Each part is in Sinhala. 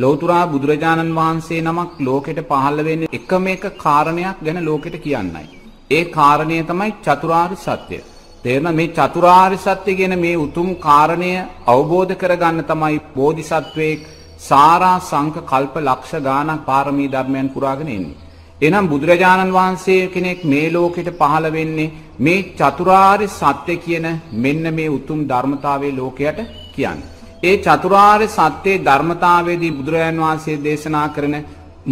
ලෞතුරා බුදුරජාණන් වහන්සේ නමක් ලෝකෙට පහළ වෙන්නේ එකම එක කාරණයක් ගැන ලෝකෙට කියන්නයි. ඒ කාරණය තමයි චතුරාර්ය සත්‍ය. තේරෙන මේ චතුරාර්ය සත්‍ය කියන මේ උතුම් කාරණය අවබෝධ කරගන්න තමයි බෝධිසත්වයේ සාරා සංක කල්ප ලක්ෂ ගාණක් පාරමී ධර්මයන් පුරාගෙන එන්නේ. එනම් බුදුරජාණන් වහන්සේ කෙනෙක් මේ ලෝකෙට පහළ වෙන්නේ මේ චතුරාර්ය සත්‍ය කියන මෙන්න මේ උතුම් ධර්මතාවයේ ලෝකයට කියන්නේ. ඒ චතුරාර්ය සත්‍යයේ ධර්මතාවයේදී බුදුරජාණන් වහන්සේ දේශනා කරන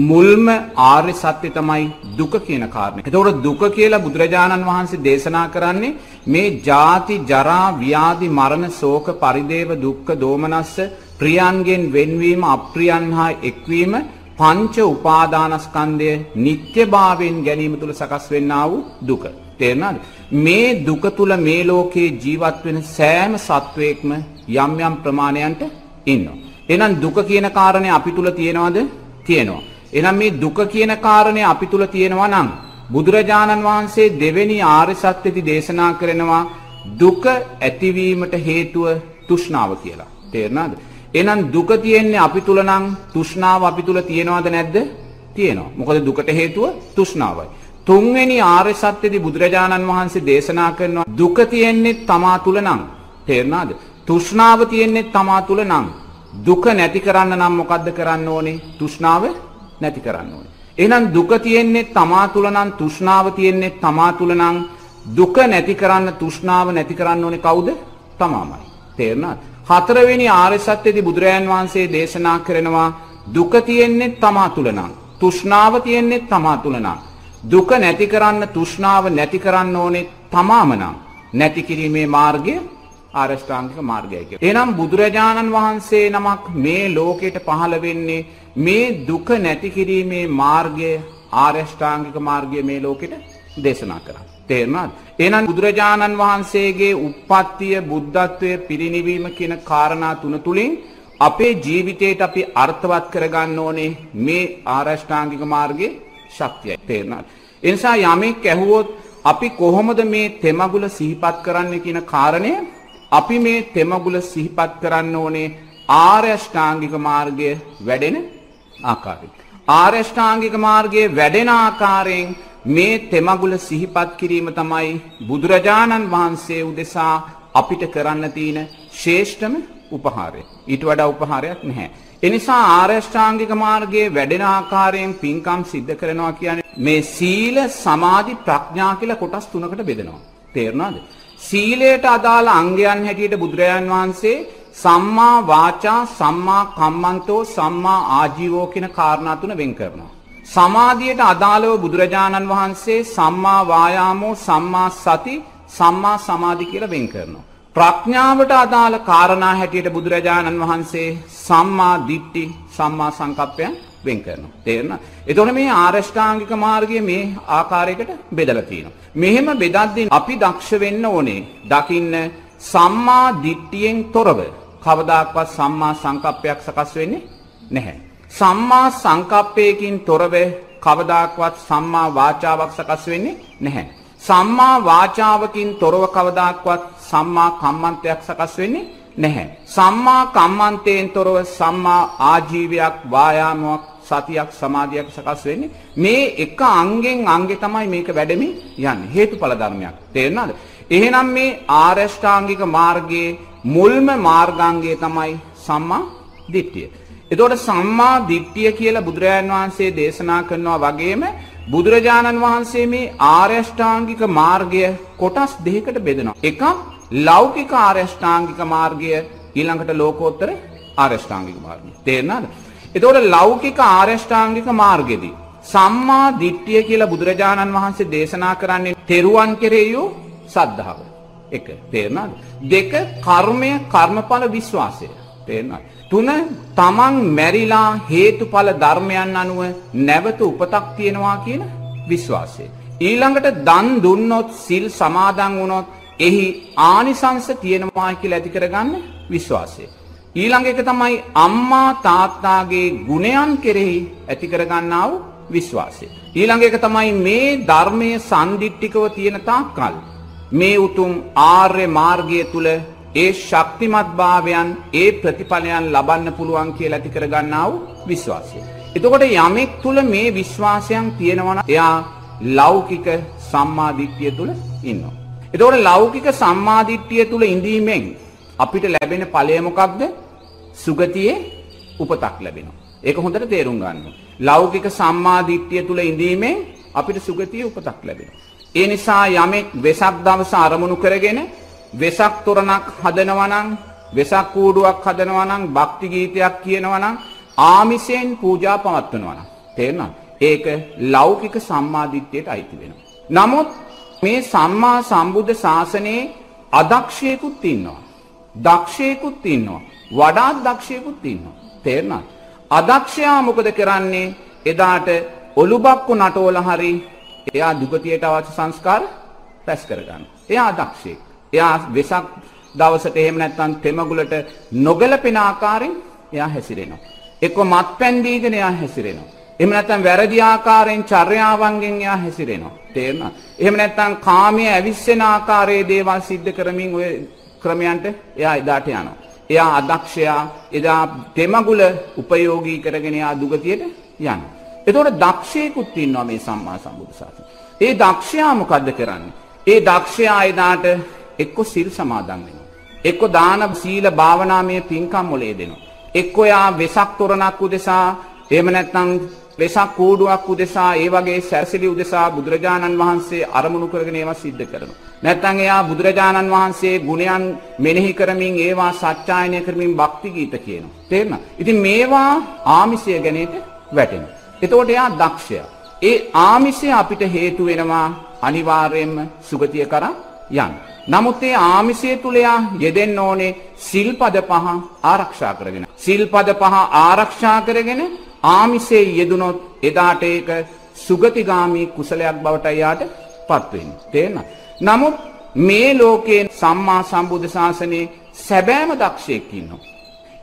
මුල්ම ආර්ය සත්‍ය තමයි දුක කියන කාරණය. එතකොට දුක කියලා බුදුරජාණන් වහන්සේ දේශනා කරන්නේ මේ ජාති ජරා ව්‍යාධි මරණ ශෝක පරිදේව දුක්ඛ දෝමනස්ස ප්‍රියන්ගෙන් වෙන්වීම අප්‍රියන් හා එක්වීම පංච උපාදානස්කන්ධය නිත්‍යභාවයෙන් ගැනීම තුල සකස් වෙන්නා වූ දුක. තේරෙනවද? මේ දුක තුල මේ ලෝකේ ජීවත් වෙන සෑම සත්වයක්ම යම් යම් ප්‍රමාණයන්ට ඉන්නවා. එහෙනම් දුක කියන කාරණේ අපි තුල තියෙනවද? තියෙනවා. එහෙනම් මේ දුක කියන කාරණේ අපි තුල තියෙනවා නම් බුදුරජාණන් වහන්සේ දෙවෙනි ආර්ය සත්‍යෙදි දේශනා කරනවා දුක ඇතිවීමට හේතුව තෘෂ්ණාව කියලා. තේරුණාද? එහෙනම් දුක තියෙන්නේ අපි තුල නම් තෘෂ්ණාව අපි තුල තියෙනවද නැද්ද? තියෙනවා. මොකද දුකට හේතුව තෘෂ්ණාවයි. තුන්වෙනි ආර්ය සත්‍යදී බුදුරජාණන් වහන්සේ දේශනා කරනවා දුක තියෙන්නේ තමා තුල නම්. තේරුණාද? තෘෂ්ණාව තියෙන්නේ තමා තුල නම්. දුක නැති කරන්න නම් මොකද්ද කරන්න ඕනේ? තෘෂ්ණාව නැති කරන්න ඕනේ. එහෙනම් දුක තියෙන්නේ තමා තුල නම් තෘෂ්ණාව තියෙන්නේ තමා තුල නම් දුක නැති කරන්න තෘෂ්ණාව නැති කරන්න ඕනේ කවුද? තමාමයි. තේරුණාද? හතරවෙනි ආර්ය සත්‍යදී බුදුරජාන් වහන්සේ දේශනා කරනවා දුක තියෙන්නේ තමා තුල නම් තෘෂ්ණාව තියෙන්නේ තමා තුල නම් දුක නැති කරන්න තෘෂ්ණාව නැති කරන්න ඕනේ තමාම නම් නැති කිරීමේ මාර්ගය ආරෂ්ඨාංගික මාර්ගයයි කියලා. එහෙනම් බුදුරජාණන් වහන්සේ නමක් මේ ලෝකෙට පහළ වෙන්නේ මේ දුක නැති කිරීමේ මාර්ගය ආරෂ්ඨාංගික මාර්ගය මේ ලෝකෙට දේශනා කරා. තේරුණාද? එහෙනම් බුදුරජාණන් වහන්සේගේ උප්පත්තිය බුද්ධත්වයේ පිරිනිවීම කියන කාරණා තුන තුලින් අපේ ජීවිතේට අපි අර්ථවත් කරගන්න ඕනේ මේ ආරෂ්ඨාංගික මාර්ගයේ ශක්තියයි. තේරුණාද? ඒ නිසා යමෙක් ඇහුවොත් අපි කොහොමද මේ තෙමගුල සිහිපත් කරන්නේ කියන කාරණය අපි මේ තෙමගුල සිහිපත් කරන්න ඕනේ ආර්ය අෂ්ටාංගික මාර්ගය වැඩෙන ආකාරයට. ආර්ය අෂ්ටාංගික මාර්ගයේ වැඩෙන ආකාරයෙන් මේ තෙමගුල සිහිපත් කිරීම තමයි බුදුරජාණන් වහන්සේ උදෙසා අපිට කරන්න තියෙන ශ්‍රේෂ්ඨම උපහාරය. ඊට වඩා උපහාරයක් නැහැ. එනිසා ආර්යෂ්ඨාංගික මාර්ගයේ වැඩෙන ආකාරයෙන් පින්කම් සිද්ධ කරනවා කියන්නේ මේ සීල සමාධි ප්‍රඥා කියලා කොටස් තුනකට බෙදෙනවා. තේරුණාද? සීලයට අදාළ අංගයන් හැටියට බුදුරජාන් වහන්සේ සම්මා වාචා සම්මා කම්මන්තෝ සම්මා ආජීවෝ කියන කාරණා තුන වෙන් කරනවා. සමාධියට අදාළව බුදුරජාණන් වහන්සේ සම්මා වායාමෝ සම්මා සති සම්මා සමාධි කියලා වෙන් කරනවා. ප්‍රඥාවට අදාළ කාරණා හැටියට බුදුරජාණන් වහන්සේ සම්මා දිට්ඨි සම්මා සංකප්පයන් වෙන් කරනවා. තේරෙනවද? එතකොට මේ ආරෂ්ඨාංගික මාර්ගය මේ ආකාරයකට බෙදලා තියෙනවා. මෙහෙම බෙදද්දී අපි දක්ෂ වෙන්න ඕනේ. දකින්න සම්මා දිට්ඨියෙන් තොරව කවදාක්වත් සම්මා සංකප්පයක් සකස් වෙන්නේ නැහැ. සම්මා සංකප්පයකින් තොරව කවදාක්වත් සම්මා වාචාවක් සකස් වෙන්නේ නැහැ. සම්මා වාචාවකින් තොරව කවදාක්වත් සම්මා කම්මන්තයක් සකස් වෙන්නේ නැහැ. සම්මා කම්මන්තයෙන් තොරව සම්මා ආජීවයක් වායාමයක් සතියක් සමාධියක් සකස් වෙන්නේ මේ එක අංගෙන් අංගෙ තමයි මේක වැඩෙමින් යන්නේ. හේතුඵල ධර්මයක්. තේරෙනවද එහෙනම් මේ ආරෂ්ඨාංගික මාර්ගයේ මුල්ම මාර්ගාංගය තමයි සම්මා දිට්ඨිය. එතකොට සම්මා දිට්ඨිය කියලා බුදුරජාණන් වහන්සේ දේශනා කරනවා වගේම බුදුරජාණන් වහන්සේ මේ ආර්යෂ්ඨාංගික මාර්ගය කොටස් දෙකකට බෙදනවා. එකක් ලෞකික ආර්යෂ්ඨාංගික මාර්ගය ඊළඟට ලෝකෝත්තර ආර්යෂ්ඨාංගික මාර්ගය. තේරෙනවද? එතකොට ලෞකික ආර්යෂ්ඨාංගික මාර්ගෙදී සම්මා දිට්ඨිය කියලා බුදුරජාණන් වහන්සේ දේශනා කරන්නේ තෙරුවන් කෙරෙහි සද්ධාව. එක තේරෙනවද? දෙක කර්මය කර්මඵල විශ්වාසය. තේරෙනවද? තුන තමන් මැරිලා හේතුඵල ධර්මයන් අනුව නැවත උපතක් තියෙනවා කියන විශ්වාසය. ඊළඟට දන් දුන්නොත් සිල් සමාදන් වුණොත් එහි ආනිසංස තියෙනවා කියලා ඇති කරගන්න විශ්වාසය. ඊළඟ එක තමයි අම්මා තාත්තාගේ ගුණයන් කෙරෙහි ඇති කරගන්නා වූ විශ්වාසය. ඊළඟ එක තමයි මේ ධර්මයේ සම්දිට්ඨිකව තියෙන තාක්කල් මේ උතුම් ආර්ය මාර්ගය තුල ඒ ශක්තිමත් භාවයන් ඒ ප්‍රතිඵලයන් ලබන්න පුළුවන් කියලා ඇති කරගන්නා වූ විශ්වාසය. එතකොට යමෙක් තුල මේ විශ්වාසයන් තියෙනවා නම් එයා ලෞකික සම්මාදිට්ඨිය තුල ඉන්නවා. එතකොට ලෞකික සම්මාදිට්ඨිය තුල ඉඳීමෙන් අපිට ලැබෙන ඵලය මොකක්ද? සුගතියේ උපතක් ලැබෙනවා. ඒක හොඳට තේරුම් ගන්න. ලෞකික සම්මාදිට්ඨිය තුල ඉඳීමෙන් අපිට සුගතියේ උපතක් ලැබෙනවා. ඒ නිසා යමෙක් වෙසක් දවස අරමුණු කරගෙන වෙසක් තොරණක් හදනවා නම් වෙසක් කූඩුවක් හදනවා නම් භක්ති ගීතයක් කියනවා නම් ආමිෂයෙන් පූජා පවත්වනවා නම් තේරෙනවද? ඒක ලෞකික සම්මාදිට්ඨියට අයිති වෙනවා. නමුත් මේ සම්මා සම්බුද්ධ ශාසනයේ අදක්ෂයෙකුත් ඉන්නවා. දක්ෂයෙකුත් ඉන්නවා. වඩාත් දක්ෂයෙකුත් ඉන්නවා. තේරෙනවද? අදක්ෂයා මොකද කරන්නේ? එදාට ඔලුබක්කු නටෝල හරි එයා දුගතියට අවශ්‍ය සංස්කාර රැස් කරගන්න. එයා අදක්ෂයෙක්. එයා වෙසක් දවසට එහෙම නැත්නම් තෙමගුලට නොගැලපෙන ආකාරයෙන් එයා හැසිරෙනවා. එක්ක මත්පැන් දීගෙන එයා හැසිරෙනවා. එහෙම නැත්නම් වැරදි ආකාරයෙන් චර්යාවන්ගෙන් එයා හැසිරෙනවා. තේරෙනවද? එහෙම නැත්නම් කාමයේ ඇවිස්සෙන ආකාරයේ දේවල් සිද්ධ කරමින් ඔය ක්‍රමයන්ට එයා එදාට යනවා. එයා අදක්ෂයා එදා තෙමගුල උපයෝගී කරගෙන එයා දුගතියට යනවා. එතකොට දක්ෂයෙකුත් ඉන්නවා මේ සම්මා සම්බුදු සාසනය. ඒ දක්ෂයා මොකද්ද කරන්නේ? ඒ දක්ෂයා එදාට එක්ක සිල් සමාදන් වෙනවා. එක්ක දාන සීල භාවනාමය පින්කම් වල යෙදෙනවා. එක්ක යා වෙසක් තොරණක් උදෙසා එහෙම නැත්නම් වෙසක් කූඩුවක් උදෙසා ඒ වගේ සැරසිලි උදෙසා බුදුරජාණන් වහන්සේ අරමුණු කරගෙන ඒවා සිද්ධ කරනවා. නැත්නම් එයා බුදුරජාණන් වහන්සේ ගුණයන් මෙනෙහි කරමින් ඒවා සත්‍යයනය කරමින් භක්ති ගීත කියනවා. තේරෙනවද? ඉතින් මේවා ආමිෂය ගැනීමට වැටෙනවා. එතකොට එයා දක්ෂයා. ඒ ආමිෂය අපිට හේතු වෙනවා අනිවාර්යයෙන්ම සුගතිය කරා යන්න. නමුත් ඒ ආමිෂය තුල යා යෙදෙන්න ඕනේ සිල්පද පහ ආරක්ෂා කරගෙන. සිල්පද පහ ආරක්ෂා කරගෙන ආමිෂයේ යෙදුනොත් එදාට ඒක සුගතිගාමි කුසලයක් බවට යාට පත් වෙන්නේ. තේරෙනවද? නමුත් මේ ලෝකයේ සම්මා සම්බුද්ධ ශාසනයේ සැබෑම දක්ෂයෙක් ඉන්නවා.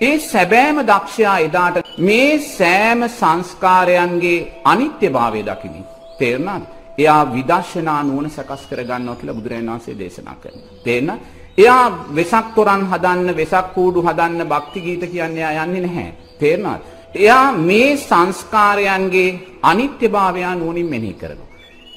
ඒ සැබෑම දක්ෂයා එදාට මේ සෑම සංස්කාරයන්ගේ අනිත්‍යභාවය දකිමින් තේරුණාද? එයා විදර්ශනා නුවණ සකස් කරගන්නවා කියලා බුදුරජාණන් වහන්සේ දේශනා කරනවා. තේරෙනවද? එයා වෙසක් තොරන් හදන්න, වෙසක් කූඩු හදන්න, භක්ති ගීත කියන්නේ එයා යන්නේ නැහැ. තේරෙනවද? එයා මේ සංස්කාරයන්ගේ අනිත්‍යභාවය නුවණින් මෙනෙහි කරනවා.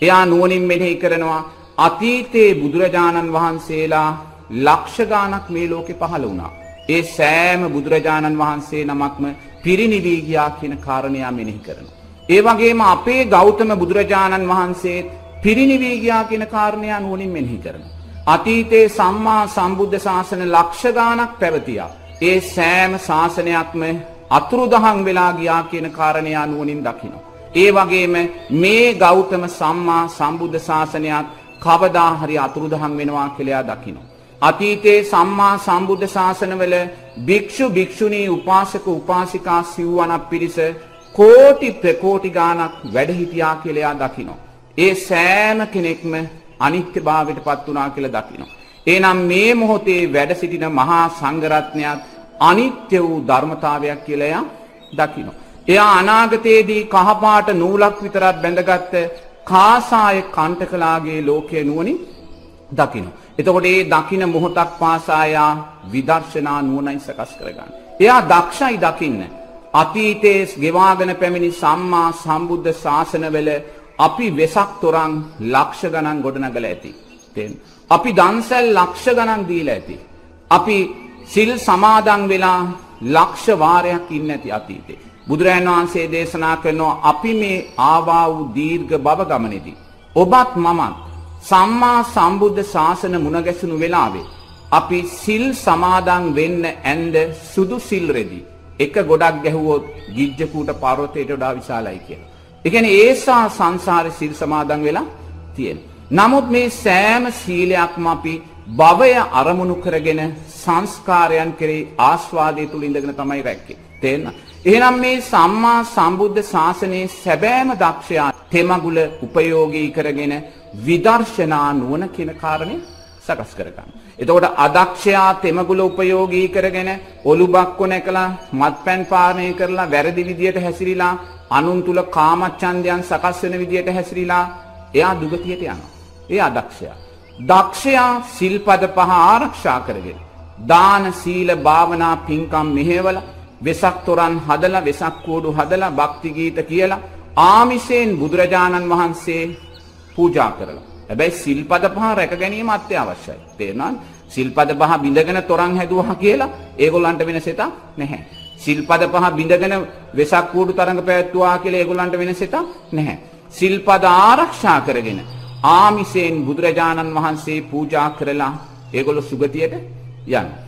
එයා නුවණින් මෙනෙහි කරනවා අතීතයේ බුදුරජාණන් වහන්සේලා ලක්ෂ ගාණක් මේ ලෝකේ පහළ වුණා. ඒ සෑම බුදුරජාණන් වහන්සේ නමක්ම පිරිනිවී ගියා කියන කාරණය මෙනෙහි කරනවා. ඒ වගේම අපේ ගෞතම බුදුරජාණන් වහන්සේ පිරිනිවී ගියා කියන කාරණය නුවණින් මෙනෙහි කරනවා. අතීතයේ සම්මා සම්බුද්ධ ශාසන ලක්ෂ ගාණක් පැවතියා. ඒ සෑම ශාසනයක්ම අතුරුදහන් වෙලා ගියා කියන කාරණය නුවණින් දකිනවා. ඒ වගේම මේ ගෞතම සම්මා සම්බුද්ධ ශාසනයත් කවදා හරි අතුරුදහන් වෙනවා කියලා දකිනවා. අතීතයේ සම්මා සම්බුද්ධ ශාසනවල භික්ෂු භික්ෂුණී උපාසක උපාසිකා සිව්වනක් පිරිස කෝටි ප්‍රකෝටි ගාණක් වැඩ හිටියා කියලා එයා දකිනවා. ඒ සෑම කෙනෙක්ම අනිත්‍යභාවයට පත් වුණා කියලා දකිනවා. එහෙනම් මේ මොහොතේ වැඩ සිටින මහා සංඝරත්නයත් අනිත්‍ය වූ ධර්මතාවයක් කියලා එයා දකිනවා. එයා අනාගතයේදී කහපාට නූලක් විතරක් බැඳගත්ත කාසාය කණ්ඨකලාගේ ලෝකයේ නුවණින් දකිනවා. එතකොට ඒ දකින මොහොතක් පාසා යා විදර්ශනා නුවණයි සකස් කරගන්න. එයා දක්ෂයි දකින්න. අතීතයේ ගෙවාගෙන පැමිණි සම්මා සම්බුද්ධ ශාසනවල අපි වෙසක් තොරන් ලක්ෂ ගණන් ගොඩනගලා ඇති. අපි දන්සැල් ලක්ෂ ගණන් දීලා ඇති. අපි සිල් සමාදන් වෙලා ලක්ෂ වාරයක් ඉන්න ඇති අතීතේ. බුදුරජාණන් වහන්සේ දේශනා කරනවා අපි මේ ආවා වූ දීර්ඝ බව ගමනේදී ඔබත් මමත් සම්මා සම්බුද්ධ ශාසන මුණ ගැසුණු වෙලාවේ අපි සිල් සමාදන් වෙන්න ඇඳ සුදු සිල් රෙදි එක ගොඩක් ගැහුවොත් ගිජ්ජකූට පර්වතයට වඩා විශාලයි කියලා. ඒ කියන්නේ ඒසා සංසාරේ සිල් සමාදන් වෙලා තියෙන. නමුත් මේ සෑම සීලයක්ම අපි භවය අරමුණු කරගෙන සංස්කාරයන් කෙරෙහි ආස්වාදයේ තුල ඉඳගෙන තමයි රැක්කේ. තේරෙනවද? එහෙනම් මේ සම්මා සම්බුද්ධ ශාසනයේ සැබෑම දක්ෂයා තෙමගුල උපයෝගී කරගෙන විදර්ශනා නුවණ කියන කාරණේ සකස් කරගන්න. එතකොට අදක්ෂයා තෙමගුල උපයෝගී කරගෙන ඔලුබක්කො නැකලා මත්පැන් පානය කරලා වැරදි විදියට හැසිරීලා අනුන් තුල කාමච්ඡන්දයන් සකස් වෙන විදියට හැසිරීලා එයා දුගතියට යනවා. ඒ අදක්ෂයා. දක්ෂයා සිල්පද පහ ආරක්ෂා කරගෙන දාන සීල භාවනා පින්කම් මෙහෙवला වෙසක් තොරන් හදලා වෙසක් කූඩු හදලා භක්ති ගීත කියලා ආමිෂයෙන් බුදුරජාණන් වහන්සේ පූජා කරලා. හැබැයි සිල්පද පහ රැක ගැනීම අත්‍යවශ්‍යයි. තේරුණාද? සිල්පද පහ බිඳගෙන තොරන් හැදුවා කියලා ඒගොල්ලන්ට වෙන සෙතක් නැහැ. සිල්පද පහ බිඳගෙන වෙසක් කූඩු තරඟ පැවැත්තුවා කියලා ඒගොල්ලන්ට වෙන සෙතක් නැහැ. සිල්පද ආරක්ෂා කරගෙන ආමිසයෙන් බුදුරජාණන් වහන්සේ පූජා කරලා ඒගොල්ලෝ සුගතියට යනවා.